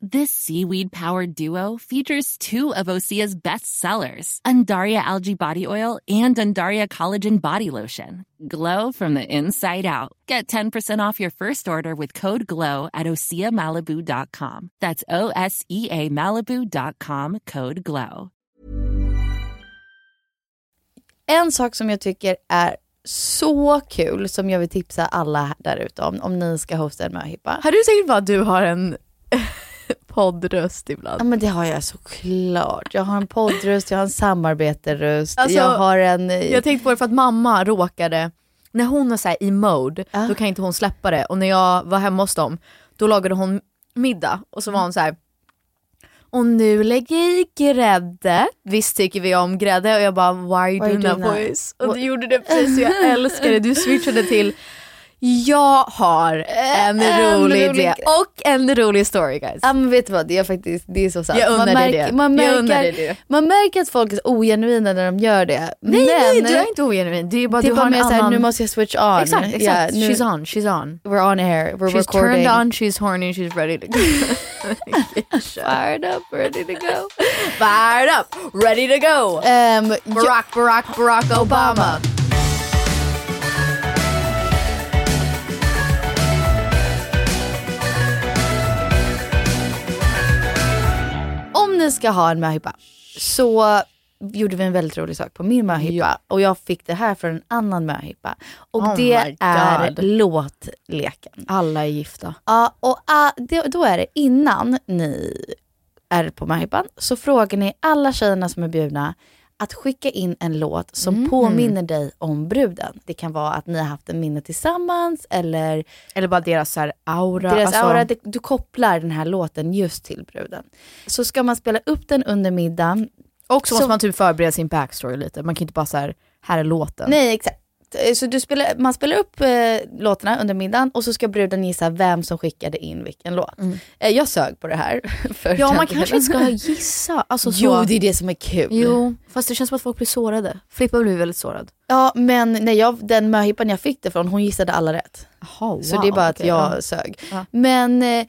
This seaweed powered duo features two of Osea's best sellers, Undaria Algae Body Oil and Undaria Collagen Body Lotion. Glow from the inside out. Get 10% off your first order with code GLOW at OseaMalibu.com. That's O S E A Malibu.com code GLOW. En sak som jag tycker är så kul, som jag vill tipsa alla där ute om, om ni ska hosta en möhippa. Har du säkert bara att du har en poddröst ibland? Ja men det har jag såklart. Jag har en poddröst, jag har en samarbetarröst, Alltså, jag har en... Jag tänkte på det för att mamma råkade, när hon var så här i mode, då kan inte hon släppa det. Och när jag var hemma hos dem, då lagade hon middag och så var hon så här. Och nu lägger jag i grädde. Visst tycker vi om grädde och jag bara why Why doing that? voice? Och du gjorde det precis och jag älskar det. Du switchade till jag har en, En rolig rolig idé och en rolig story guys. Ja men vet du vad, det är faktiskt, det är så sant. Jag man märker, det. Man märker, det. man märker att folk är ogenuina när de gör det. Nej men, nej du är inte ogenuin, det är bara det du bara har mer såhär, annan... nu måste jag switch on. Exakt, exakt. Ja, nu, she's on, she's on. We're on air, we're She's recording. turned on, she's horny, she's ready to go. Fired up, ready to go. Fired up, ready to go. Um, Barack, Barack, Barack Obama. om ni ska ha en möhippa så gjorde vi en väldigt rolig sak på min möhippa och jag fick det här från en annan möhippa. Och Oh det är låtleken. Alla är gifta. Ja, och ah, det, då är det innan ni är på möhippan så frågar ni alla tjejerna som är bjudna att skicka in en låt som Mhm. påminner dig om bruden. Det kan vara att ni har haft en minne tillsammans eller Eller bara deras så aura. deras alltså, aura. Det, du kopplar den här låten just till bruden. Så ska man spela upp den under middagen. Och så så- måste man typ förbereda sin backstory lite. Man kan inte bara så här, här är låten. Nej, exakt. Eh, Så du spelar, man spelar upp eh, låtarna under middagen och så ska bruden gissa vem som skickade in vilken låt. Eh, jag sög på det här. Ja man kanske inte ska gissa. Alltså, så. Jo, det är det som är kul. Jo, fast det känns som att folk blir sårade. Filippa blir väldigt sårad. Ja, men när jag, den möhippan jag fick det från, hon gissade alla rätt. Jaha, Så det är bara att jag ja. sög. Ja. Men eh,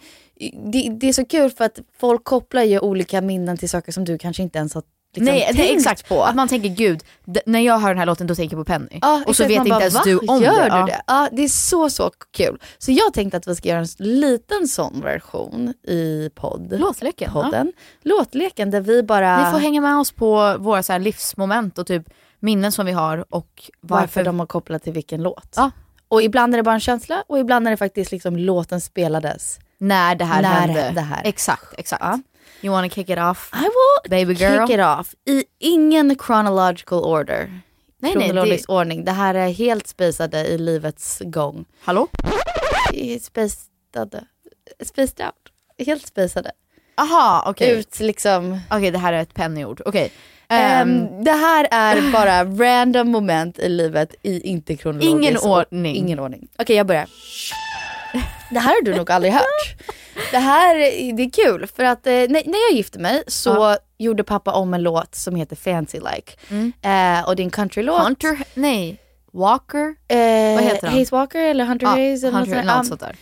det, det är så kul för att folk kopplar ju olika minnen till saker som du kanske inte ens har liksom, Nej, nej exakt. på. Att man tänker gud, när jag hör den här låten då tänker jag på Penny. Ja, och så vet inte bara, ens "Va? du om Gör det. du Ja. det? Ja, det är så, så kul. Så jag tänkte att vi ska göra en liten sån version i podd. Låtleken. podden. Låtleken där vi bara... Ni får hänga med oss på våra så livsmoment och typ minnen som vi har och varför, varför, de har kopplat till vilken låt. Ja. Och ibland är det bara en känsla och ibland är det faktiskt liksom låten spelades. när det här När hände. det här. Exakt, exakt. Ja. You wanna kick it off? I will Baby girl. kick it off i ingen chronological order. Nej, nej, Kronologisk det- ordning. Det här är helt spacade i livets gång. Hallå? Spacade. Spaced out. Helt spacade. Aha, okej. Ut liksom. Okej, det här är ett pennyord. Okej. Ehm, Ehm, det här är bara random moment i livet i inte kronologisk Ingen ordning. Ingen ordning. Okej jag börjar. Det här har du nog aldrig hört. Det här det är kul för att eh, när, när jag gifte mig så gjorde pappa om en låt som heter Fancy Like. Eh, och det är en countrylåt. Hunter, nej, Walker? Eh, Vad heter han? Hayes Walker eller Hunter Ja, Hayes. Eller Hunter, något sånt där.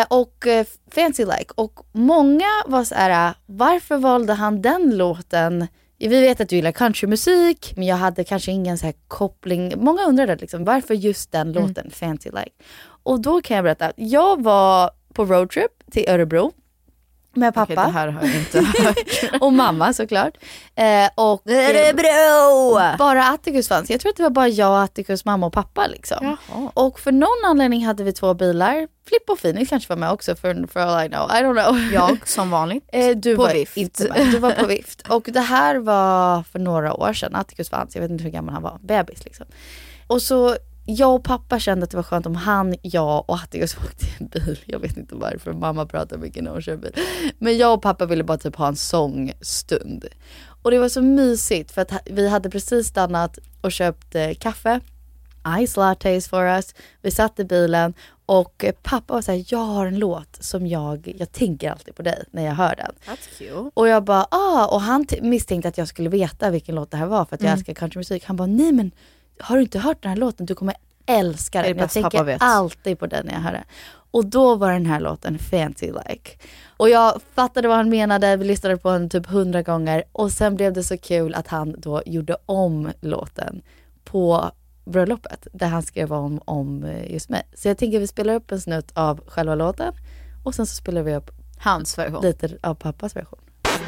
Eh, och eh, Fancy Like. Och många var så här, varför valde han den låten vi vet att du gillar countrymusik, men jag hade kanske ingen så här koppling. Många undrade liksom, varför just den Mm. låten, Fancy Like? Och då kan jag berätta, jag var på roadtrip till Örebro med pappa Okej, det här har jag inte hört. och mamma såklart. Eh, och Örebro! bara Atticus fanns. Jag tror att det var bara jag, Atticus, mamma och pappa liksom. Jaha. Och för någon anledning hade vi två bilar. Flippa och Phoenix kanske var med också för, för all I know. I don't know. Jag som vanligt. Eh, du På var vift. inte. Du var på vift. Och det här var för några år sedan. Atticus fanns, jag vet inte hur gammal han var. Bebis liksom. Och så jag och pappa kände att det var skönt om han, jag och Atticus åkte i en bil. Jag vet inte varför, mamma pratar mycket när hon kör bil. Men jag och pappa ville bara typ ha en sångstund. Och det var så mysigt för att vi hade precis stannat och köpt eh, kaffe, ice lattes for us. Vi satt i bilen och pappa var såhär, jag har en låt som jag, jag tänker alltid på dig när jag hör den. That's cute. Och jag bara, ah, och han misstänkte att jag skulle veta vilken låt det här var för att jag älskar countrymusik. Han bara, nej men har du inte hört den här låten? Du kommer älska den. Jag tänker vet? alltid på den när jag hör den. Och då var den här låten Fancy Like. Och jag fattade vad han menade, vi lyssnade på den typ hundra gånger och sen blev det så kul att han då gjorde om låten på bröllopet där han skrev om, om eh, just mig. Så jag tänker vi spelar upp en snutt av själva låten och sen så spelar vi upp Hans version. lite av pappas version.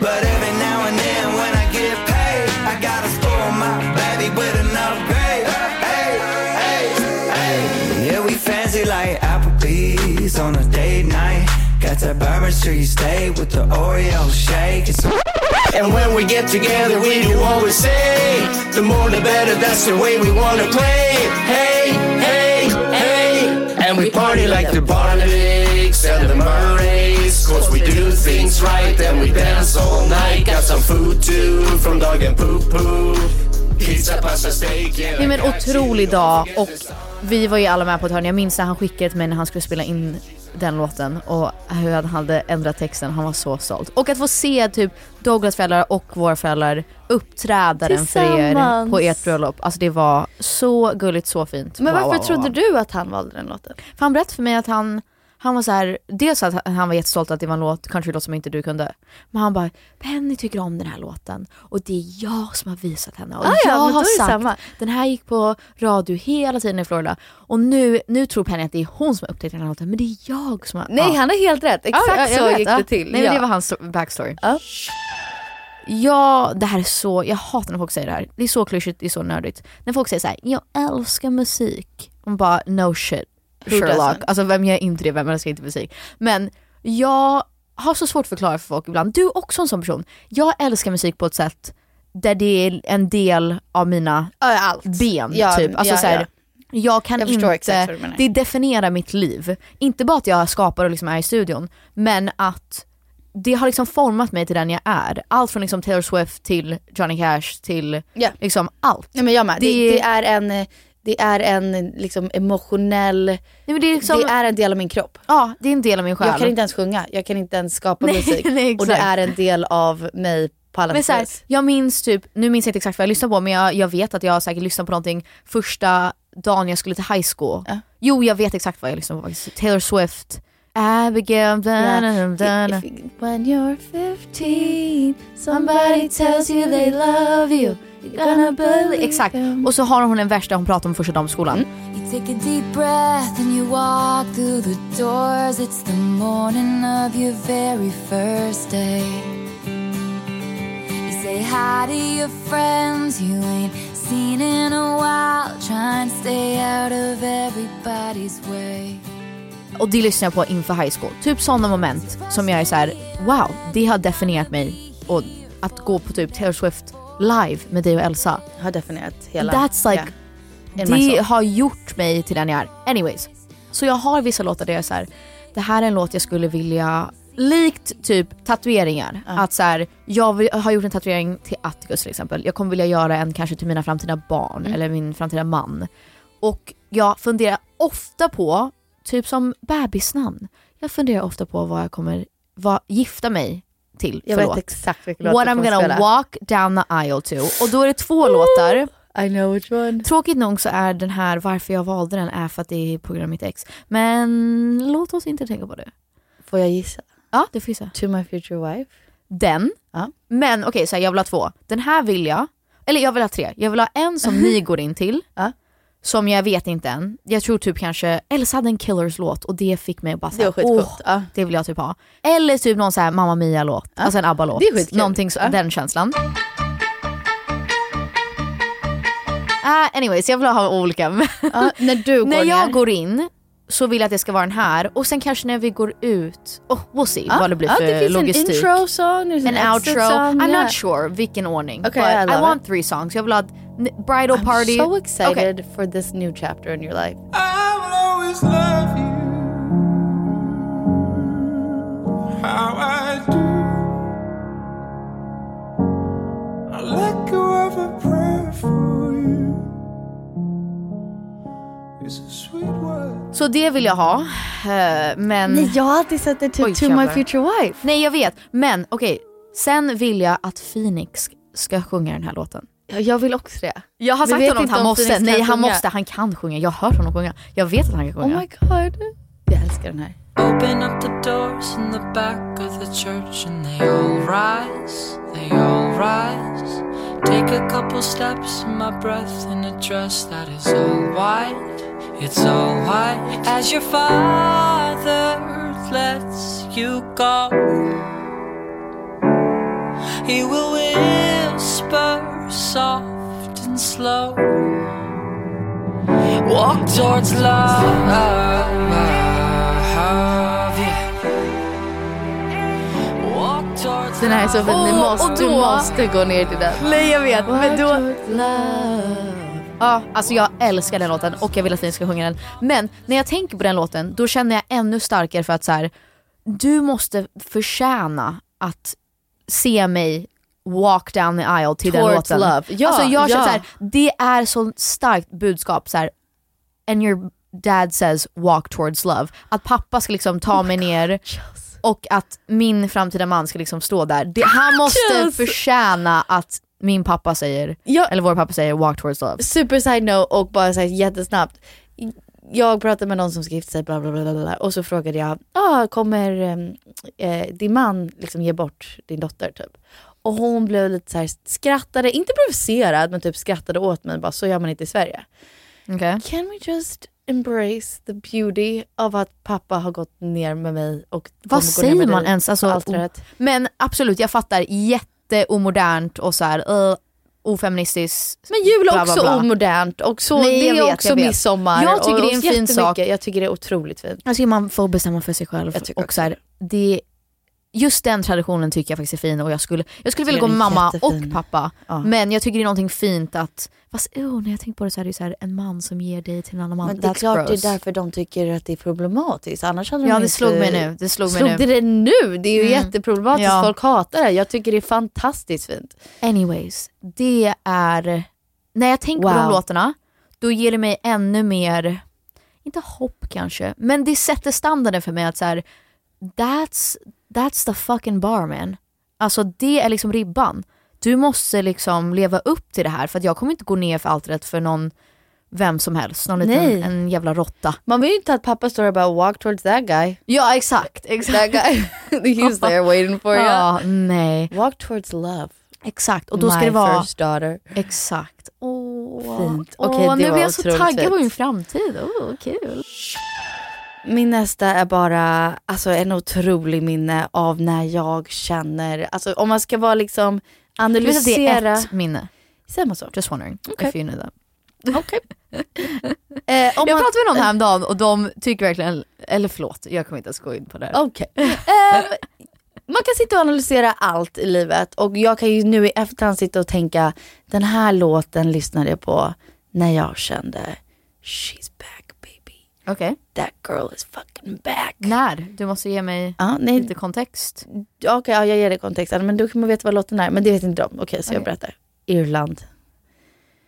But every now and then when I get paid, I gotta spoil my baby with an Applebee's on a date night. Got that Bourbon Street steak with the Oreo shake. It's and when we get together, we do what we say. The more the better, that's the way we wanna play. Hey, hey, hey. And we party like the Barnabics and the Murrays. Cause we do things right, and we dance all night. Got some food too from Dog and Poo Poo. Pizza, pasta, steak, yeah. Nej men otrolig dag och vi var ju alla med på ett hörn. Jag minns när han skickade till mig när han skulle spela in den låten och hur han hade ändrat texten. Han var så stolt. Och att få se typ Douglas föräldrar och våra föräldrar uppträda den för er på ert bröllop. Alltså det var så gulligt, så fint. Men Wow, varför wow, trodde wow. du att han valde den låten? För han berättade för mig att han, han var så här, dels att han var jättestolt att det var en låt, countrylåt som inte du kunde. Men han bara, Penny tycker om den här låten och det är jag som har visat henne. Och Ah, ja, jag då har sagt, samma. den här gick på radio hela tiden i Florida. Och nu, nu tror Penny att det är hon som har upptäckt den här låten, men det är jag som har... Nej ja. han har helt rätt, exakt Ja, jag- jag så vet, gick ja. det till. Nej, ja. men det var hans sto- backstory. Ja. Ja, det här är så, jag hatar när folk säger det här. Det är så klyschigt, det är så nördigt. När folk säger så här: jag älskar musik. Man bara, no shit. Sherlock. Alltså vem gör inte det, vem älskar inte musik? Men jag har så svårt att förklara för folk ibland, du är också en sån person. Jag älskar musik på ett sätt där det är en del av mina Ja, allt. ben Ja, typ. Alltså ja, så här, ja. Jag kan Jag inte, det definierar mitt liv. Inte bara att jag skapar och liksom är i studion, men att det har liksom format mig till den jag är. Allt från liksom Taylor Swift till Johnny Cash till Ja. liksom allt. Nej, men jag med. Det, Det- det är en, det är en liksom emotionell, Nej, men det, är liksom, det är en del av min kropp. ja, det är en del av min själ. Jag kan inte ens sjunga, jag kan inte ens skapa Nej, musik. nej, och det är en del av mig på alla Men så här, jag minns typ, nu minns jag inte exakt vad jag lyssnade på men jag, jag vet att jag säkert lyssnade på någonting första dagen jag skulle till high school. Ja. Jo jag vet exakt vad jag lyssnade på faktiskt. Taylor Swift, Abigail, da. If you- When you're 15, somebody tells you they love you. You're gonna believe Exakt, och så har hon en vers där hon pratar om första dagen på skolan. Mm. You take a deep breath and you walk through the doors. It's the morning of your very first day. You say hi to your friends you ain't seen in a while. Try and stay out of everybody's way. Och det lyssnar jag på inför high school. Typ sådana moment som jag är så här: wow, det har definierat mig. Och att gå på typ Taylor Swift live med dig och Elsa. har definierat hela... That's like, my det har gjort mig till den jag är. Anyways. Så jag har vissa låtar där jag är så här, det här är en låt jag skulle vilja, likt typ tatueringar. Att så här, jag vill, har gjort en tatuering till Atticus till exempel. Jag kommer vilja göra en kanske till mina framtida barn Mm. eller min framtida man. Och jag funderar ofta på, typ som bebisnamn, jag funderar ofta på vad jag kommer vad, gifta mig till Jag för vet låt. exakt vilken låt What I'm gonna spela. walk down the aisle to. Och då är det två låtar. I know which one. Tråkigt nog så är den här, varför jag valde den är för att det är på grund av mitt ex. Men låt oss inte tänka på det. Får jag gissa? Ja, det får gissa. To my future wife? den. Ja. Men okej, så här, jag vill ha två. Den här vill jag, eller jag vill ha tre. Jag vill ha en som ni går in till. Ja. Som jag vet inte än. Jag tror typ kanske, Elsa hade en Killers låt och det fick mig att bara Det såhär, skitcoolt. åh, Ja. det vill jag typ ha. Eller typ någon såhär Mamma Mia låt, alltså en ABBA låt. Det är skitkul. Någonting så, Ja. den känslan. Uh, anyways, jag vill ha olika. Ja, när du går när jag ner. går in så vill jag att det ska vara den här och sen kanske när vi går ut, oh, we'll see Ja, vad det blir ja, för det finns logistik. en intro song, en outro. song. I'm yeah. not sure vilken ordning. Okay, but I I, want it. three songs. Jag vill ha bridal I'm party. so excited Okay. for this new chapter in your life. Så det vill jag ha. eh, Men... Nej, jag har alltid sett det till Oj, To My. Future Wife. Nej jag vet, men okej. Sen vill jag att Phoenix ska sjunga den här låten. Ja, jag vill också det. Jag har Vi sagt vet honom att han måste. Nej han sjunga. måste, han kan sjunga. Jag har hört honom sjunga. Jag vet att han kan Oh sjunga. my god. Jag älskar den här. Open up the doors in the back of the church and they all rise, they all rise. Take a couple steps my breath in a dress that is all white, it's all white. As your father lets you go, he will whisper soft and slow. Walk towards love. Den här är så fin. Ni måste, och du då- måste gå ner till den. Nej jag vet, men då... Ja, alltså jag älskar den låten och jag vill att ni ska sjunga den. Men när jag tänker på den låten, då känner jag ännu starkare för att så här, du måste förtjäna att se mig walk down the aisle till den Towards låten. love. Ja, alltså jag känner ja. så här, det är så starkt budskap så här, and your dad says walk towards love. Att pappa ska liksom ta mig ner och att min framtida man ska liksom stå där. Det, han måste Yes. förtjäna att min pappa säger, Ja. eller vår pappa säger walk towards love. Super side note och bara så här jättesnabbt. Jag pratade med någon som ska gifta sig bla bla bla, bla, och så frågade jag, ah, kommer eh, din man liksom ge bort din dotter typ? Och hon blev lite så här skrattade, inte provocerad men typ skrattade åt mig bara så gör man inte i Sverige. Okay. Can we just embrace the beauty av att pappa har gått ner med mig och Vad säger man dig ens? Alltså, på altaret? men absolut, jag fattar jätteomodernt och så här, uh, ofeministiskt. Men jul är bla, bla, också bla. omodernt och så, Nej, det är vet, också jag vet. midsommar. Jag tycker och, det är en fin sak. Jag tycker det är otroligt fint. Jag tycker man får bestämma för sig själv. Och också så här, det, just den traditionen tycker jag faktiskt är fin och jag skulle, jag skulle vilja gå med mamma jättefin. och pappa. Ja. Men jag tycker det är någonting fint att, fast oh, när jag tänker på det så är det så här, en man som ger dig till en annan man. Men det är That's klart gross. det är därför de tycker att det är problematiskt. Annars hade Ja de det inte... slog mig nu. Det slog, mig nu. det nu? Det är ju Mm. jätteproblematiskt. Ja. Folk hatar det. Jag tycker det är fantastiskt fint. Anyways, det är, när jag tänker på Wow. de låtarna, då ger det mig ännu mer, inte hopp kanske, men det sätter standarden för mig att så här, that's, that's the fucking bar man. Alltså det är liksom ribban. Du måste liksom leva upp till det här för att jag kommer inte gå ner för allt för någon, vem som helst, någon liten, Nej. en jävla råtta. Man vill ju inte att pappa står och bara walk towards that guy. Ja exakt, exakt. That guy. He's there waiting for you. Ja, nej. Walk towards love. Exakt, och då ska My det vara first daughter. Exakt. Åh, Fint. Åh, Okej, det nu blir jag så taggad på min framtid. Åh, kul. Min nästa är bara alltså, en otrolig minne av när jag känner, alltså om man ska vara liksom att det är analysera. ett minne? Säger man så? Just wondering Okej. if you knew that. Okej. eh, om Jag pratade med någon häromdagen och de tycker verkligen, eller förlåt, jag kommer inte ens gå in på det här. Okej. Eh, man kan sitta och analysera allt i livet och jag kan ju nu i efterhand sitta och tänka den här låten lyssnade jag på när jag kände she's back Okej. That girl is fucking back. När? Du måste ge mig Ja, nej, lite kontext. Okej, ja, jag ger dig kontexten men då kan man veta vad låten är. Men det vet inte de. Okej, så jag Okej. berättar. Irland.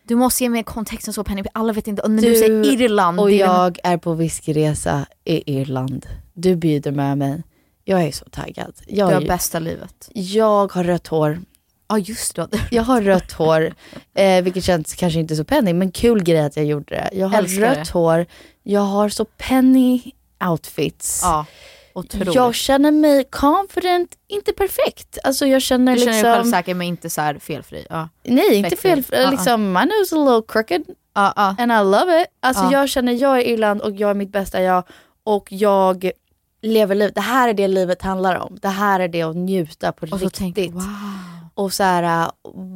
Du måste ge mig kontexten så Penny, alla vet inte. Och när du, Du säger Irland, Och jag är på whiskyresa i Irland. Du bjuder med mig. Jag är så taggad. Jag, du har är, bästa livet. jag har rött hår. Ja just det. Jag har rött hår, eh, vilket känns kanske inte så penny, men kul grej att jag gjorde det. Jag har Älskar rött det. hår, jag har så penny outfits. Ja. Otroligt. Jag känner mig confident, inte perfekt. Alltså jag känner du känner liksom... dig självfläckfri men inte så här felfri. Ja. Nej, inte fel. Fläckfri. Ja, Liksom, my nose is a little crooked Ja, ja. and I love it. Alltså Ja. jag känner jag är Irland och jag är mitt bästa jag och jag lever livet. Det här är det livet handlar om. Det här är det att njuta på Och riktigt. tänk, wow. Och så här uh,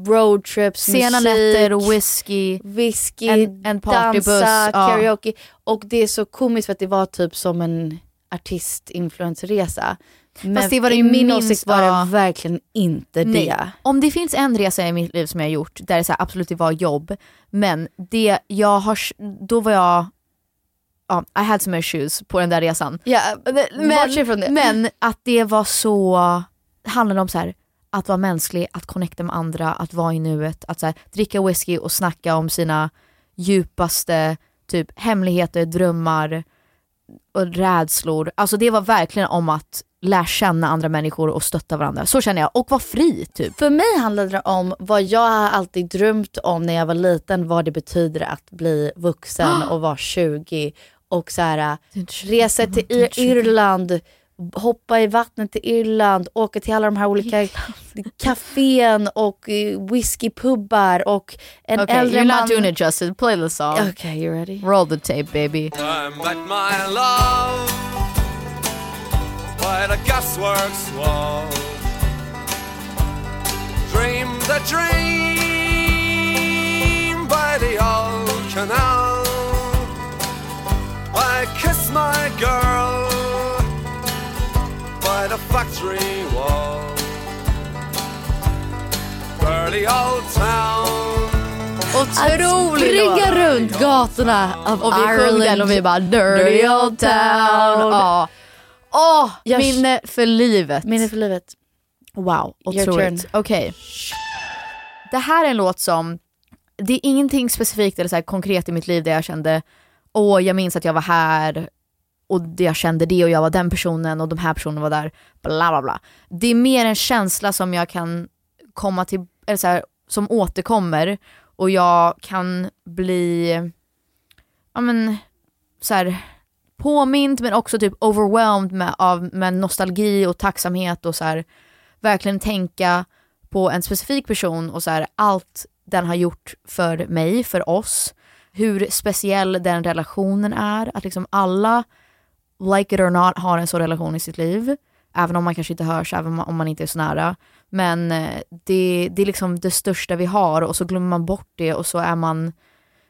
roadtrips, Sena musik, nätter whisky. whisky, En- en partybuss, dansa, ja. karaoke. Och det är så komiskt för att det var typ som en artist-influencerresa. Men Fast det var det i min minst- åsikt var ja. det verkligen inte Nej. det. Om det finns en resa i mitt liv som jag har gjort där det så här, absolut det var jobb, men det jag har, då var jag, ja, I had some issues på den där resan. Ja, Men, från det. men att det var så, det handlade om så här, att vara mänsklig, att connecta med andra, att vara i nuet, att så här, dricka whisky och snacka om sina djupaste typ hemligheter, drömmar och rädslor. Alltså det var verkligen om att lära känna andra människor och stötta varandra. Så känner jag. Och vara fri typ. För mig handlade det om vad jag alltid drömt om när jag var liten, vad det betyder att bli vuxen och vara 20 och så här, resa till Ir- Irland, hoppa i vattnet till Irland, åka till alla de här olika kafén och eh, whiskypubbar och en Okay, äldre you're man... not doing it Justin. Play the song. Okay, you ready? Roll the tape baby. I met my love by the gasworks wall. Dreamed a dream by the old canal. I kissed my girl by the factory wall. Dirty old town. Otrolig Springa runt gatorna av Och vi Ireland. den och vi bara dirty old town. Ja. Åh, Jag- minne för livet. Minne för livet. Wow, otroligt. Okej. Det här är en låt som, det är ingenting specifikt eller så här konkret i mitt liv där jag kände, åh jag minns att jag var här och jag kände det och jag var den personen och de här personerna var där, bla bla bla. Det är mer en känsla som jag kan komma till, eller så här, som återkommer och jag kan bli, ja men så här, påmind men också typ overwhelmed med, av, med nostalgi och tacksamhet och så här, verkligen tänka på en specifik person och så här, allt den har gjort för mig, för oss, hur speciell den relationen är, att liksom alla, like it or not, har en sån relation i sitt liv, även om man kanske inte hörs, även om man- inte är så nära. Men eh, det, det är liksom det största vi har och så glömmer man bort det och så är man,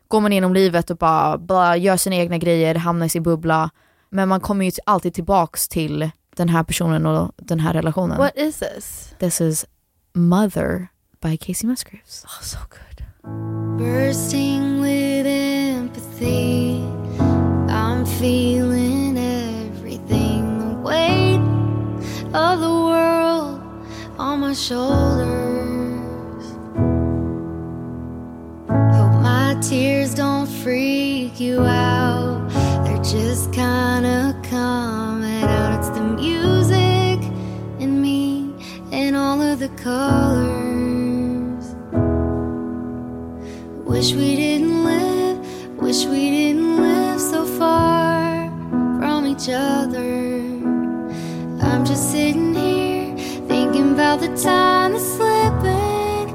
går man igenom livet och bara, bara gör sina egna grejer, hamnar i sin bubbla. Men man kommer ju alltid tillbaks till den här personen och den här relationen. What is this? This is Mother by Casey Musgraves. Oh, so good. Bursting with empathy, I'm feeling weight of the world on my shoulders. Hope my tears don't freak you out. They're just kinda coming out. It's the music in me and all of the colors. Wish we didn't live, wish we didn't live so far from each other. I'm just sitting here thinking about the time that's slipping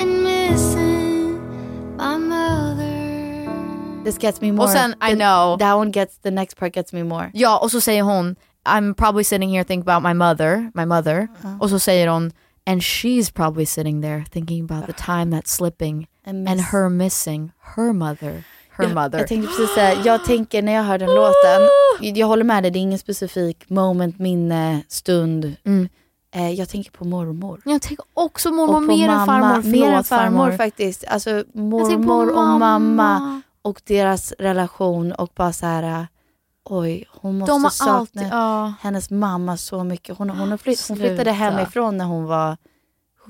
and missing my mother. This gets me more. Och sen, I know. That one gets, the next part gets me more. Ja, och så säger hon I'm probably sitting here thinking about my mother, my mother. Och så säger hon and she's probably sitting there thinking about the time that's slipping And and her missing her mother, her jag, mother. Jag tänkte precis säga, jag tänker när jag hör den låten, jag håller med dig, det är ingen specifik moment, minne, stund. Mm. Eh, jag tänker på mormor. Jag tänker också mormor mer än mamma, farmor. Mer än Förlåt, farmor faktiskt. Alltså mormor och mamma och deras relation och bara så här. äh, oj hon måste De sakna alltid, ja. hennes mamma så mycket. Hon, hon, har flytt, hon flyttade hemifrån när hon var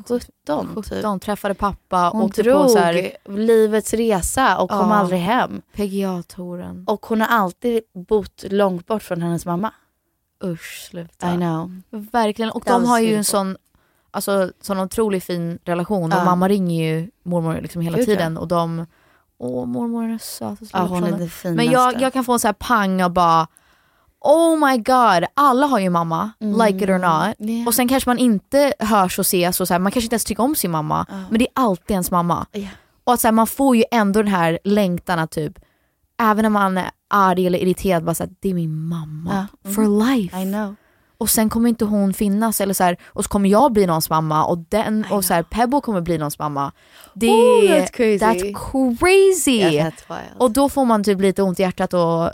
17. Typ. 17, träffade pappa, Hon åkte drog på så här livets resa och kom Ja. aldrig hem. PGA-touren. Och hon har alltid bott långt bort från hennes mamma. Usch, sluta. I know. Verkligen, och de har ju en sån, alltså, sån otroligt fin relation och Ja. mamma ringer ju mormor liksom hela Gud, tiden och de, åh mormor är sötaste Ja, hon är det finaste. Men jag, jag kan få en sån här pang och bara, Oh my god, alla har ju mamma, like it or not. Mm. Yeah. Och sen kanske man inte hörs och ses och så här, man kanske inte ens tycker om sin mamma. Men det är alltid ens mamma. Yeah. Och att så här, man får ju ändå den här längtan att typ, även när man är arg eller irriterad, bara så här, det är min mamma. Ja. For life. I know. Och sen kommer inte hon finnas eller så här, och så kommer jag bli någons mamma och den och så här, Pebble kommer bli någons mamma. Det Oh, är that's crazy. That's crazy. Yeah, that's. Och då får man typ lite ont i hjärtat och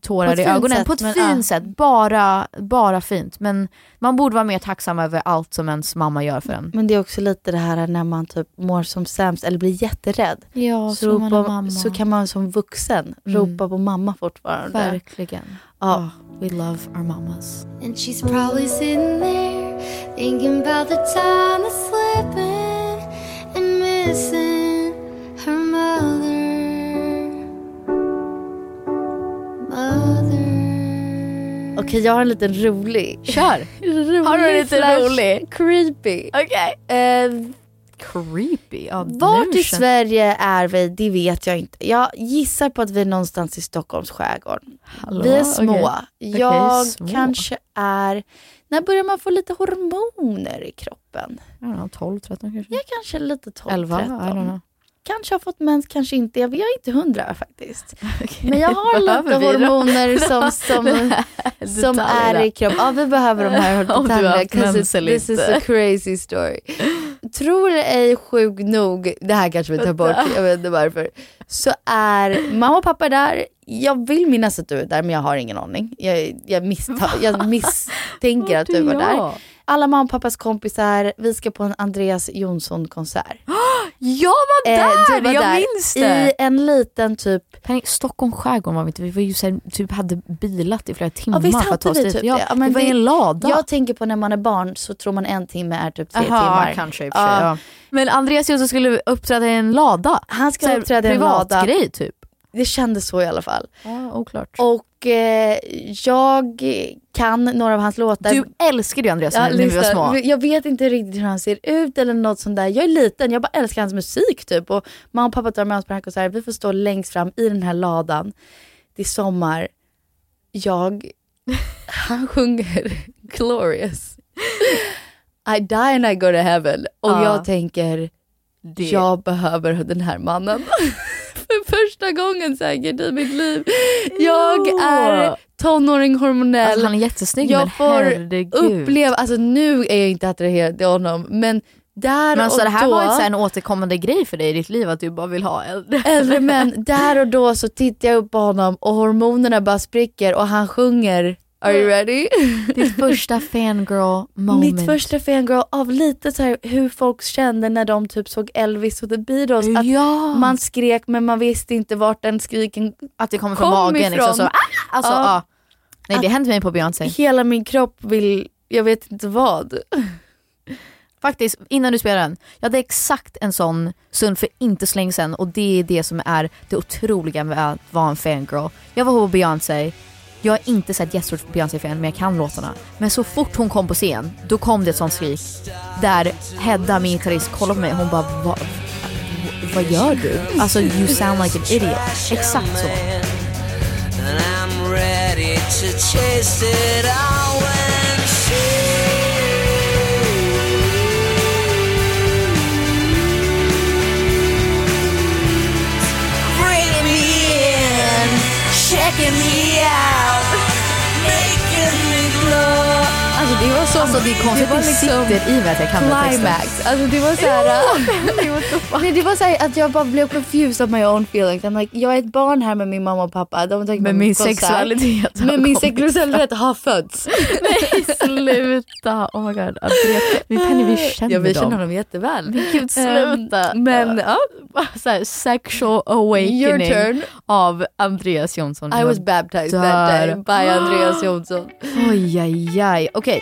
tårar På ett i fint ögonen. sätt, på ett men, fint ja. sätt, bara, bara fint. Men man borde vara mer tacksam över allt som ens mamma gör för en. Men det är också lite det här när man typ mår som sämst eller blir jätterädd. Ja, så, ropa, så kan man som vuxen ropa på mamma fortfarande. Verkligen. Ja. Oh, we love our mamas. And she's probably sitting there thinking about the time that's slipping and missing her mother. Mother. Okej, jag har en liten rolig. Kör! rolig Har du en liten flash. rolig? Creepy. Okej. Eh, Creepy. Ja, vart i Sverige är vi? Det vet jag inte. Jag gissar på att vi är någonstans i Stockholms skärgård. Hallå, Vi är små. okej. Jag Okej, små. kanske är... När börjar man få lite hormoner i kroppen? Don't know, 12, 13 kanske? Jag kanske är lite 12, 11? I 13. don't know. Kanske har fått mens, kanske inte. Jag jag är inte hundra faktiskt. Men jag har lite hormoner som, som, som är i kroppen. Ja, vi behöver de här Om du har detaljerna. haft mens eller This is inte. a crazy story. Tror ej sjuk nog, det här kanske vi tar bort, jag vet inte varför. Så är mamma och pappa där. Jag vill minnas att du är där men jag har ingen aning. Jag, jag, missta, jag misstänker att du var där. Alla mamma och pappas kompisar, vi ska på en Andreas Jonsson konsert. Jag var Eh, där! du var jag där minns I det! en liten typ Penny, Stockholm skärgård var vi inte, vi var ju så här, typ hade bilat i flera timmar visst för att ta oss vi dit. typ ja, det. Ja, men det var i en lada. Jag tänker på när man är barn så tror man en timme är typ tre Aha, timmar. kanske i och för sig. Ja. Ja. Men Andreas Jonsson skulle uppträda i en lada. Han här, uppträda i en lada. Privatgrej typ. Det kändes så i alla fall. Ja, oklart. Och eh, jag kan några av hans låtar. Du älskade ju Andreas Ja, när vi var små. Jag vet inte riktigt hur han ser ut eller något sånt där. Jag är liten, jag bara älskar hans musik typ. Och mamma och pappa tar med oss på den här. Vi får stå längst fram i den här ladan. Det är sommar. Jag, han sjunger Glorious. I die and I go to heaven. Och Ja. jag tänker, Det- jag behöver den här mannen. För första gången säkert i mitt liv. Jag är tonåring hormonell. Alltså, han är jättesnygg men jag får herregud. uppleva, alltså nu är jag inte attraherad till honom men där Men alltså och det här då, var ju en återkommande grej för dig i ditt liv att du bara vill ha äldre. äldre män, där och då så tittar jag upp på honom och hormonerna bara spricker och han sjunger Are you ready? Ditt första fangirl moment. Mitt första fangirl av lite så här hur folk kände när de typ såg Elvis och The Beatles. Att Ja. Man skrek men man visste inte vart den skriken Att det kommer från kom magen. ifrån. Liksom, så, ah! alltså, Ja. ja. Nej det hände mig på Beyoncé. Hela min kropp vill, jag vet inte vad. Faktiskt, innan du spelar den. Jag hade exakt en sån stund för inte så länge sedan och det är det som är det otroliga med att vara en fangirl. Jag var på Beyoncé, jag har inte sett här på Beyoncé-fan men jag kan låtarna. Men så fort hon kom på scen, då kom det ett sånt skrik. Där Hedda, min gitarrist, kollade på mig och hon bara Va, vad gör du? Alltså you sound like an idiot. Exakt så. Checking me out, making me glow. Alltså det var så, Alltså det är konstigt var att det sitter i mig att jag kan climax. Alltså det var så här, nej, det var så här att jag bara blev confused of my own feelings. I'm like, jag är ett barn här med min mamma och pappa. De tänker Men min konsert. sexualitet har Men min sexualitet har fötts. Nej sluta, oh my god. Vi, Penny, vi känner ja, vi dem. känner honom jätteväl. Gud sluta. Ehm, men ja, så här, sexual awakening av Andreas Jonsson. I was baptized that day by Andreas Jonsson. Oj, aj, aj. Okej.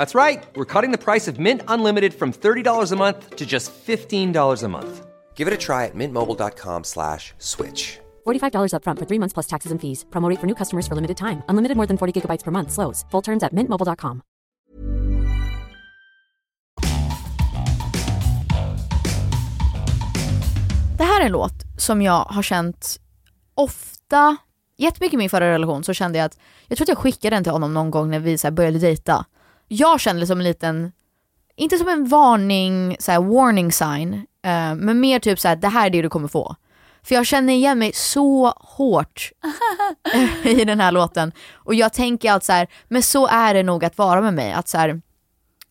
That's right. We're cutting the price of Mint Unlimited from $30 a month to just $15 a month. Give it a try at mintmobile.com slash switch. $45 upfront for three months plus taxes and fees. Promo rate for new customers for limited time. Unlimited more than 40 gigabytes per month. Slows. Full terms at mintmobile.com. Det här är en låt som jag har känt ofta, jättemycket i min förra relation så kände jag att, jag tror att jag skickade den till honom någon gång när vi så började dejta. Jag kände det som en liten, inte som en varning, så här, warning sign, eh, men mer typ så här, det här är det du kommer få. För jag känner igen mig så hårt i den här låten. Och jag tänker allt så här, men så är det nog att vara med mig. Att så här,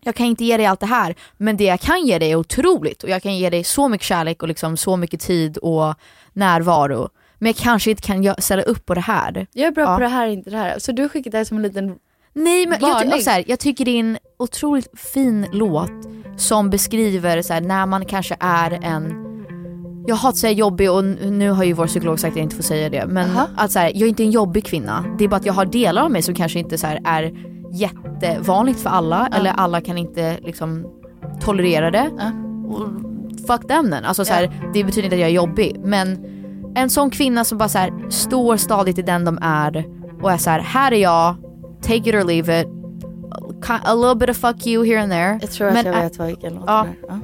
jag kan inte ge dig allt det här, men det jag kan ge dig är otroligt. Och jag kan ge dig så mycket kärlek och liksom så mycket tid och närvaro. Men jag kanske inte kan ställa upp på det här. Jag är bra Ja. på det här, inte det här. Så du skickade det här som en liten Nej men jag, varning? ty- så här, jag tycker det är en otroligt fin låt som beskriver så här, när man kanske är en jag har att säga jobbig och nu har ju vår psykolog sagt att jag inte får säga det men att så här, jag är inte en jobbig kvinna. Det är bara att jag har delar av mig som kanske inte så här, är jättevanligt för alla eller alla kan inte liksom tolerera det. Och fuck them then. Alltså, så här, Det betyder inte att jag är jobbig men en sån kvinna som bara så här, står stadigt i den de är och är så här, här är jag, take it or leave it. A little bit of fuck you here and there. Jag tror att Men jag ä- vet vad vilken låt ja. det är.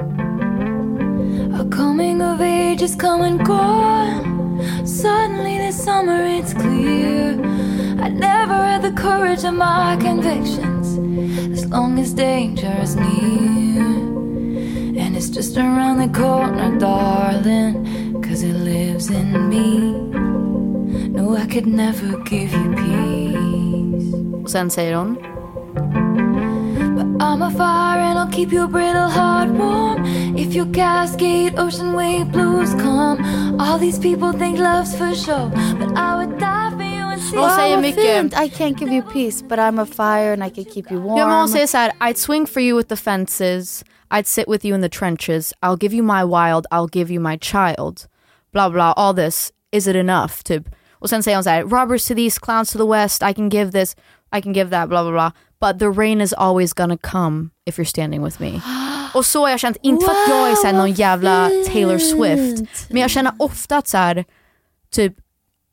A coming of age is come and gone. Suddenly this summer it's clear. I never had the courage of my convictions. As long as danger is near. And it's just around the corner, darling. Cause it lives in me. No, I could never give you peace. Och sen säger hon But I'm a fire and I'll keep your brittle heart warm. If your cascade ocean wave blues come, all these people think love's for show, but I would die for you and see. Hon säger mycket. I can't give you peace but I'm a fire and I can keep you warm. Ja men hon säger så här, I'd swing for you with the fences, I'd sit with you in the trenches, I'll give you my wild, I'll give you my child. Bla bla, all this, is it enough? Typ. Och sen säger hon så här, robbers to the east, clowns to the west, I can give this, I can give that, bla bla bla. But the rain is always gonna come if you're standing with me. Och så har jag känt, inte för att jag är så här någon jävla Taylor Swift, men jag känner ofta att så här, typ,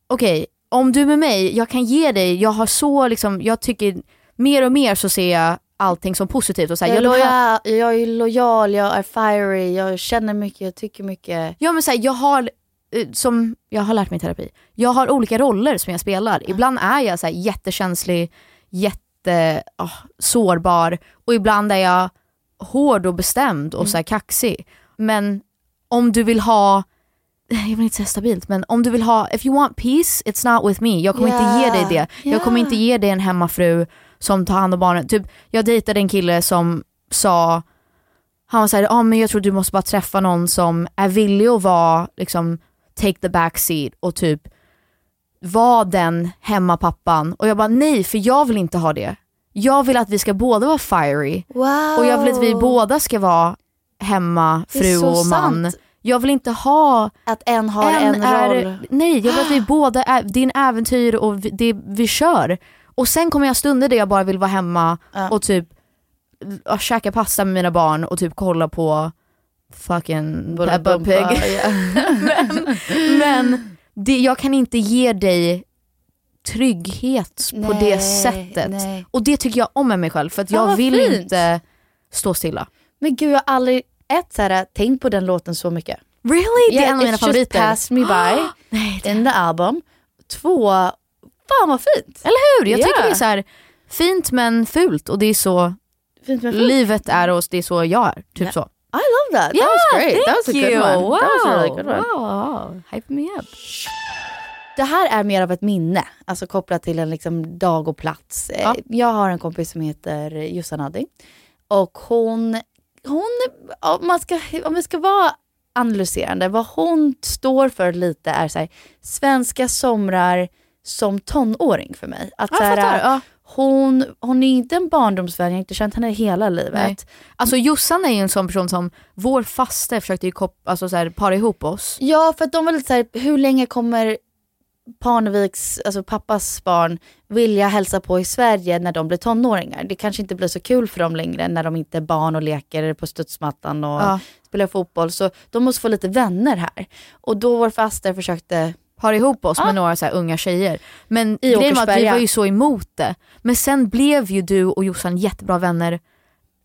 okej, om du är med mig, jag kan ge dig, jag har så liksom, jag tycker mer och mer så ser jag allting som positivt. Och så här, Jag är, jag, lojal, jag är lojal, jag är fiery, jag känner mycket, jag tycker mycket. Ja men så här, jag har, eh, som jag har lärt mig i terapi, jag har olika roller som jag spelar. Ibland är jag så här, jättekänslig, jätte ah, sårbar och ibland är jag hård och bestämd och så här, kaxig. Men om du vill ha, jag vill inte säga stabilt, men om du vill ha, if you want peace, it's not with me. Jag kommer inte ge dig det. Jag kommer Yeah. inte ge dig en hemmafru som tar hand om barnen. Typ, jag dejtade en kille som sa, han var såhär, ah, men jag tror du måste bara träffa någon som är villig att vara, liksom, take the back seat och typ vara den hemmapappan. Och jag bara nej, för jag vill inte ha det. Jag vill att vi ska båda vara fiery. Wow. Och jag vill att vi båda ska vara hemma, fru och man. sant. Jag vill inte ha Att en har en, är, roll. Nej, jag vill att vi båda är, det är en äventyr och vi, det, vi kör. Och sen kommer jag stunder där jag bara vill vara hemma och typ ja, käka pasta med mina barn och typ kolla på fucking Peppa Pig. ja. men men det, jag kan inte ge dig trygghet på det Nej, sättet. nej. Och det tycker jag om med mig själv för att jag vill fint. inte stå stilla. Men gud jag har aldrig, ett så här, tänkt på den låten så mycket. Really? Det är en av mina favoriter. just passed me by in the album. Två, fan vad fint. Eller hur? Jag tycker Yeah. det är så här fint men fult och det är så Fint fult. livet är och det är så jag är. Typ så. I love that. Yeah, that was great. That was a good you. one. That was a really Wow, good one. Wow, hype me up. Det här är mer av ett minne, alltså kopplat till en liksom dag och plats. Eh, Ja. Jag har en kompis som heter Jossan Addi och hon, hon om, man ska, om vi ska vara analyserande, vad hon står för lite är så här, svenska somrar som tonåring för mig. Att så här, fattar, ja. Hon, hon är inte en barndomsvän, jag har inte känt henne hela livet. Nej. Alltså Jossan är ju en sån person som, vår faste försökte ju kop- alltså så här, para ihop oss. Ja, för att de var lite såhär, hur länge kommer Parneviks, alltså pappas barn, vilja hälsa på i Sverige när de blir tonåringar? Det kanske inte blir så kul för dem längre när de inte är barn och leker på studsmattan och Ja. spelar fotboll. Så de måste få lite vänner här. Och då vår faster försökte Para ihop oss Ja. med några så unga tjejer. Men I grejen var att vi var ju så emot det. Men sen blev ju du och Jossan jättebra vänner.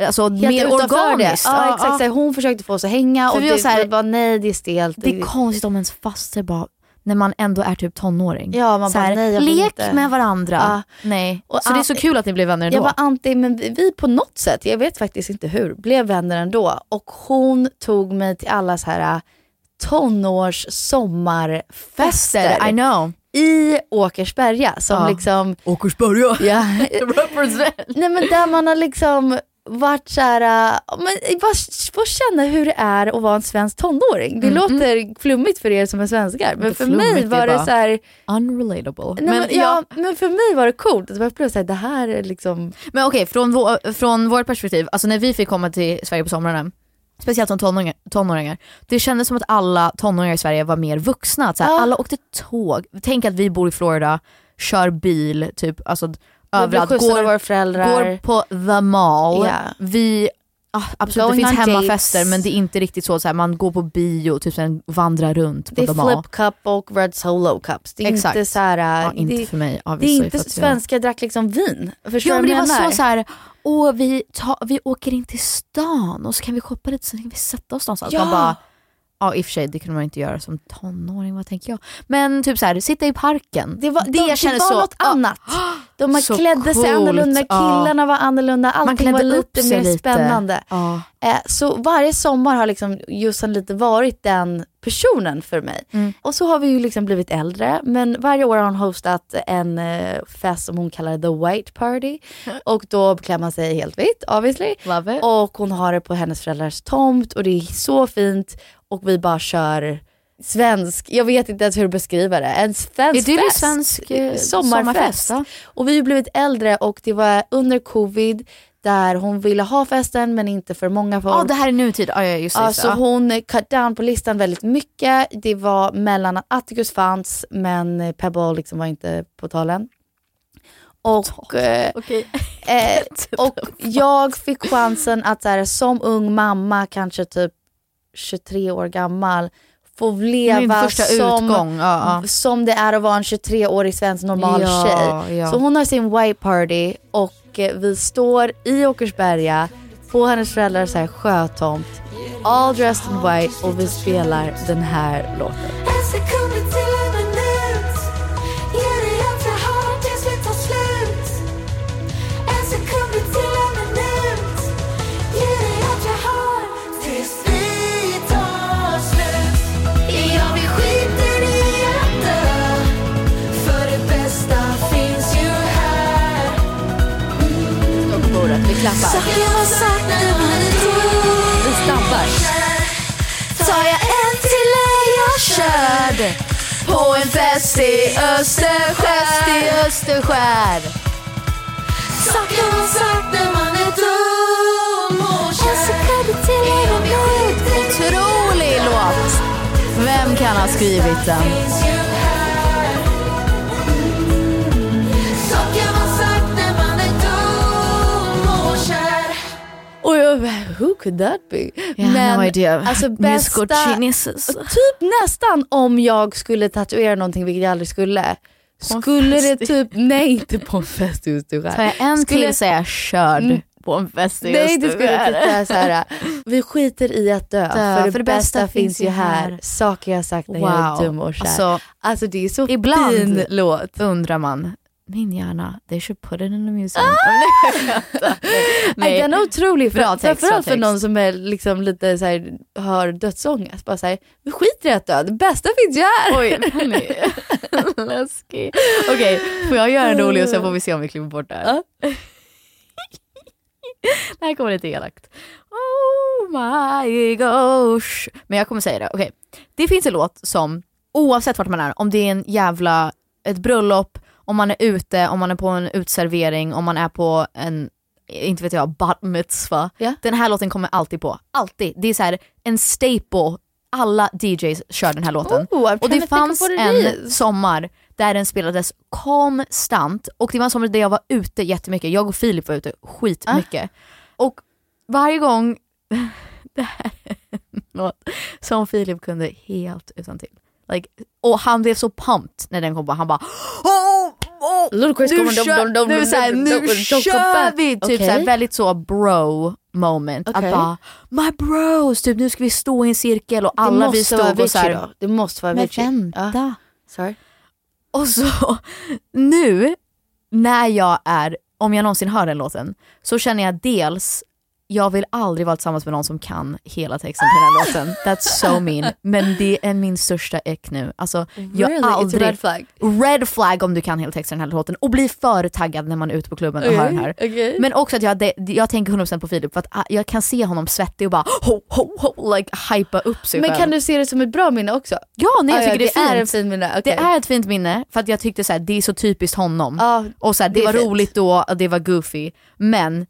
Alltså Helt mer organiskt. Det. Ja, exakt. Här, Hon försökte få oss att hänga För och vi var det så här- var bara nej det är stelt. Det är konstigt om ens faster bara, när man ändå är typ tonåring. Ja, man så bara, här, nej, lek inte. med varandra. Ja. Nej. Och så det är så kul att ni blev vänner ändå. Jag var anti, men vi- vi på något sätt, jag vet faktiskt inte hur, blev vänner ändå. Och hon tog mig till alla så här tonårs sommarfester. Fester, I know. I Åkersberga som Ja. liksom... Åkersberga. Ja. Nej men där man har liksom varit så här, men bara få känna hur det är att vara en svensk tonåring. Det Mm, låter flummigt för er som är svenskar, men för mig flummigt, det var det så här, Unrelatable. nej, men, ja, men för mig var det coolt. Att jag blev så här, det här är liksom... Men okej, från, vår, från vårt perspektiv, alltså när vi fick komma till Sverige på somrarna, speciellt som tonåringar, tonåringar, det kändes som att alla tonåringar i Sverige var mer vuxna. Att så här, Ja. Alla åkte tåg, tänk att vi bor i Florida, kör bil, typ alltså överallt, går, våra föräldrar. går på the mall. Ja. Vi, ah, absolut Going det finns hemmafester dates. men det är inte riktigt så, så här, man går på bio, typ sen vandrar runt på Det är flip cup och red solo cups. Det är Exakt. inte så här, Ja, inte det, för mig, det är inte att svenskar drack liksom vin. Förstår Ja men det var så, så här, åh vi, ta, vi åker in till stan och så kan vi shoppa lite, så kan vi sätta oss någonstans. Ja. Man bara, ja i och för sig det kunde man inte göra som tonåring, vad tänker jag? Men typ så här, sitta i parken. Det var, det de, kändes det var så, något ja, annat. De Så klädde sig coolt, annorlunda, ja. killarna var annorlunda, allting var lite sig mer lite. spännande. Ja. Eh, så varje sommar har liksom Jossan lite varit den personen för mig. Mm. Och så har vi ju liksom blivit äldre, men varje år har hon hostat en eh, fest som hon kallar the white party. Och då klär man sig helt vitt obviously. Love it. Och hon har det på hennes föräldrars tomt och det är så fint. Och vi bara kör svensk, jag vet inte ens hur att beskriva det, en svensk Är det fest. svensk, eh, sommarfest. sommarfest. Och vi har blivit äldre och det var under covid där hon ville ha festen men inte för många folk. Ja det här är nutid, ja ja, just det. Ja, så ja. hon cut down på listan väldigt mycket. Det var mellan att Atticus fanns men Pebble liksom var inte på talen. Och, eh, Okej. eh, och jag fick chansen att så här, som ung mamma, kanske typ 23 år gammal, få leva som, utgång, ja. som det är att vara en 23-årig svensk normal Ja, tjej. ja. Så hon har sin white party och Eh, vi står i Åkersberga på hennes föräldrars sjötomt. All dressed in white och vi spelar den här låten. Dum Vi stampar. Tar jag en till är jag körd På en fest i Österskär. i Österskär. Saker man sagt när man är dum och kär En sekund till är jag nöjd Otrolig låt. Vem kan ha skrivit den? Och jag bara, who could that be? Yeah, no idea. alltså bästa, typ nästan om jag skulle tatuera någonting, vilket jag aldrig skulle. Skulle det typ, nej inte på en fest i Österskär. Tar jag en Skulle- till så är jag körd Mm. på en fest i Nej det skulle Österskär. typ vara såhär, vi skiter i att dö, för, det bästa, finns ju här. Saker jag sagt när jag är Wow. dum och kär. Alltså, Alltså det är så ibland fin låt. undrar man, min hjärna, they should put it in a museum. Nej. Den är otrolig, Bra för, text, framförallt för någon som är liksom lite så här, har dödsångest. Bara såhär, vi skiter i att dö, det bästa finns ju här. Oj. Läskig. Okej, får jag göra en rolig och sen får vi se om vi klipper bort det här. det här kommer lite elakt. Oh my gosh. Men jag kommer säga det, okej. Det finns en låt som, oavsett vart man är, om det är en jävla, ett bröllop, om man är ute, om man är på en utservering, om man är på en, inte vet jag, bat mitzvah. Den här låten kommer alltid på. Alltid. Det är så här en staple. Alla DJs kör den här låten. Oh, I'm och det fanns en sommar där den spelades konstant och det var en sommar där jag var ute jättemycket. Jag och Filip var ute skitmycket. Och varje gång, det här är låt som Filip kunde helt utan till. Like, och han blev så pumped när den kom på. Han bara Ludacris nu kommer, kör, nu, nu vi! Typ Okej. så här, väldigt så bro moment. Okej. Att bara my bros, typ nu ska vi stå i en cirkel och alla vi stod och så Avicii här, då. Det måste vara Men Avicii. vänta. Ja. Sorry. Och så nu när jag är, om jag någonsin hör den låten, så känner jag dels jag vill aldrig vara tillsammans med någon som kan hela texten till den här låten. That's so mean. Men det är min största äck nu. Alltså, jag Really? Aldrig, red flag? Red flag om du kan hela texten i den här låten och blir för taggad när man är ute på klubben och hör den här. okej. Men också att jag, jag tänker 100% på Filip för att ah, jag kan se honom svettig och bara ho, ho, ho, like hypa upp sig Men själv. kan du se det som ett bra minne också? Ja, nej jag Ah, ja, tycker det är fint. är en fin minne. okej. Det är ett fint minne för att jag tyckte så här, det är så typiskt honom. Ja, och så här, det, det var fint. roligt då, och det var goofy. Men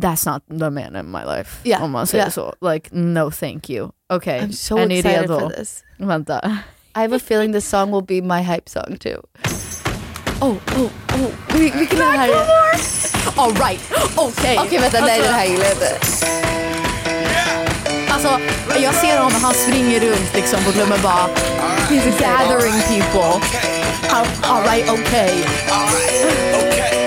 that's not the man in my life. Ja, Om man säger ja. så. Like no thank you. Okej, I'm so är ni excited redo? for this. Vänta. I have a feeling this song will be my hype song too. Oh, oh, oh. Vil- Vilken är det här? Alright, okej. Okej vänta, nej den här gillar jag inte. Alltså jag ser honom, han springer runt liksom på klubben bara He's gathering people. Alright, okej. Och nu bara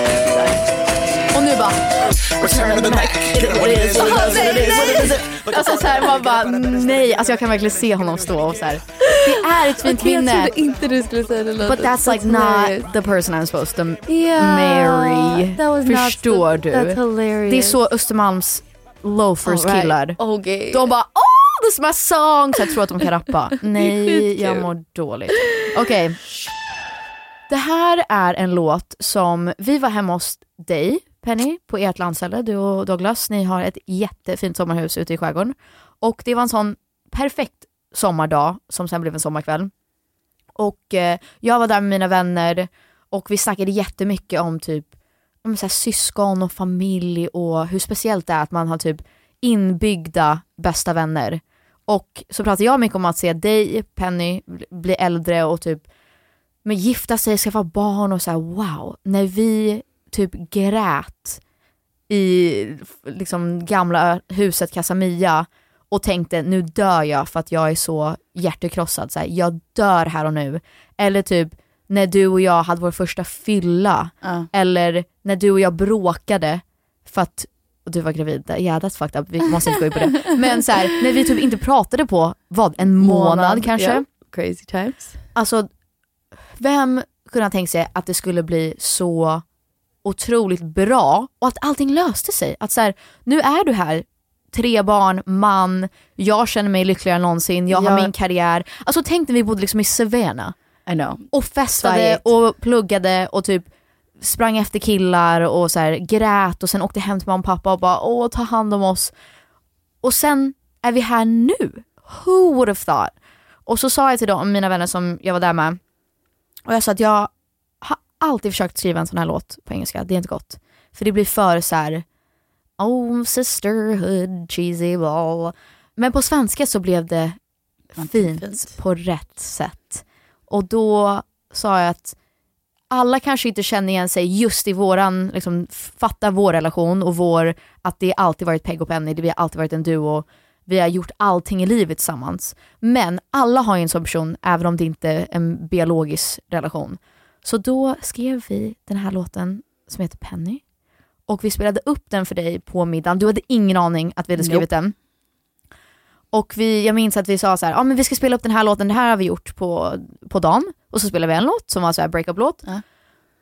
Alltså såhär man bara nej, alltså jag kan verkligen se honom stå och såhär. Det är ett fint Okej, jag minne. trodde inte du skulle säga låten. But that's like not the person I'm supposed to marry. Förstår du? Det är så Östermalms loafers killar. De bara oh this is my song så jag tror att de kan rappa. Nej jag mår dåligt. Okej. Det här är en låt som, vi var hemma hos dig Penny på ert landställe, du och Douglas. Ni har ett jättefint sommarhus ute i skärgården. Och det var en sån perfekt sommardag som sen blev en sommarkväll. Och eh, jag var där med mina vänner och vi snackade jättemycket om typ om så här, syskon och familj och hur speciellt det är att man har typ inbyggda bästa vänner. Och så pratade jag mycket om att se dig, Penny, bli- äldre och typ men gifta sig, skaffa barn och så här, wow. När vi typ grät i liksom gamla huset Casamia och tänkte nu dör jag för att jag är så hjärtekrossad, så här, jag dör här och nu. Eller typ när du och jag hade vår första fylla, Ja. eller när du och jag bråkade för att och du var gravid, yeah that's fucked up, vi måste inte gå in på det. Men så här, när vi typ inte pratade på, vad, en månad, kanske? ja. Crazy times. Alltså, vem kunde ha tänkt sig att det skulle bli så otroligt bra och att allting löste sig? Att så här, nu är du här, tre barn, man, jag känner mig lyckligare än någonsin, jag har Ja. min karriär. Alltså tänk när vi bodde liksom i know. och festade och pluggade och typ sprang efter killar och så här, grät och sen åkte hem till mamma och pappa och bara åh ta hand om oss. Och sen är vi här nu. Who would have thought? Och så sa jag till dem, mina vänner som jag var där med, och jag sa att jag har alltid försökt skriva en sån här låt på engelska, det är inte gott. För det blir för så här, oh sisterhood, cheesy ball. Men på svenska så blev det fint, på rätt sätt. Och då sa jag att alla kanske inte känner igen sig just i våran, liksom fattar vår relation och vår, att det alltid varit Peg och Penny, det vi har alltid varit en duo, vi har gjort allting i livet tillsammans. Men alla har ju en sån person, även om det inte är en biologisk relation. Så då skrev vi den här låten som heter Penny. Och vi spelade upp den för dig på middagen. Du hade ingen aning att vi hade skrivit den. Och vi, jag minns att vi sa så här, ja men vi ska spela upp den här låten, det här har vi gjort på, på dagen. Och så spelade vi en låt som var så här breakup-låt.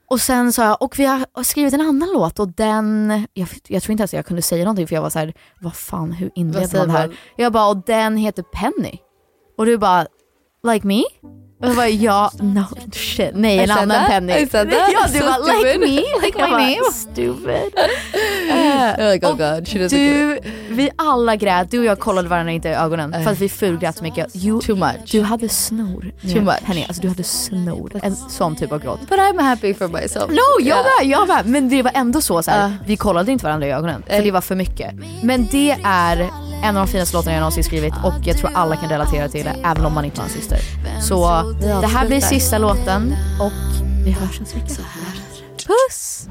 Och sen sa jag, och vi har skrivit en annan låt och den, jag, jag tror inte ens jag kunde säga någonting för jag var så här, vad fan hur inleder man här? man? Jag bara, och den heter Penny. Och du bara, like me? Och jag bara, ja, no shit, nej I en said annan that. Penny. I said that. Ja, du So bara, like me? Like my name. Stupid. You're like, oh god, she doesn't Du, get it. vi alla grät, du och jag kollade varandra inte i ögonen för att vi fulgrät så mycket. You, Too much. Du hade snor. Too much. Penny, alltså du hade snor. En sån typ av gråt. But I'm happy for myself. No, jag Yeah. med, jag med. Men det var ändå så, så här, Uh. vi kollade inte varandra i ögonen för det var för mycket. Men det är en av de finaste låtarna jag någonsin skrivit och jag tror alla kan relatera till det även om man inte har en syster. Så det här blir sista låten och vi hörs nästa vecka. Puss!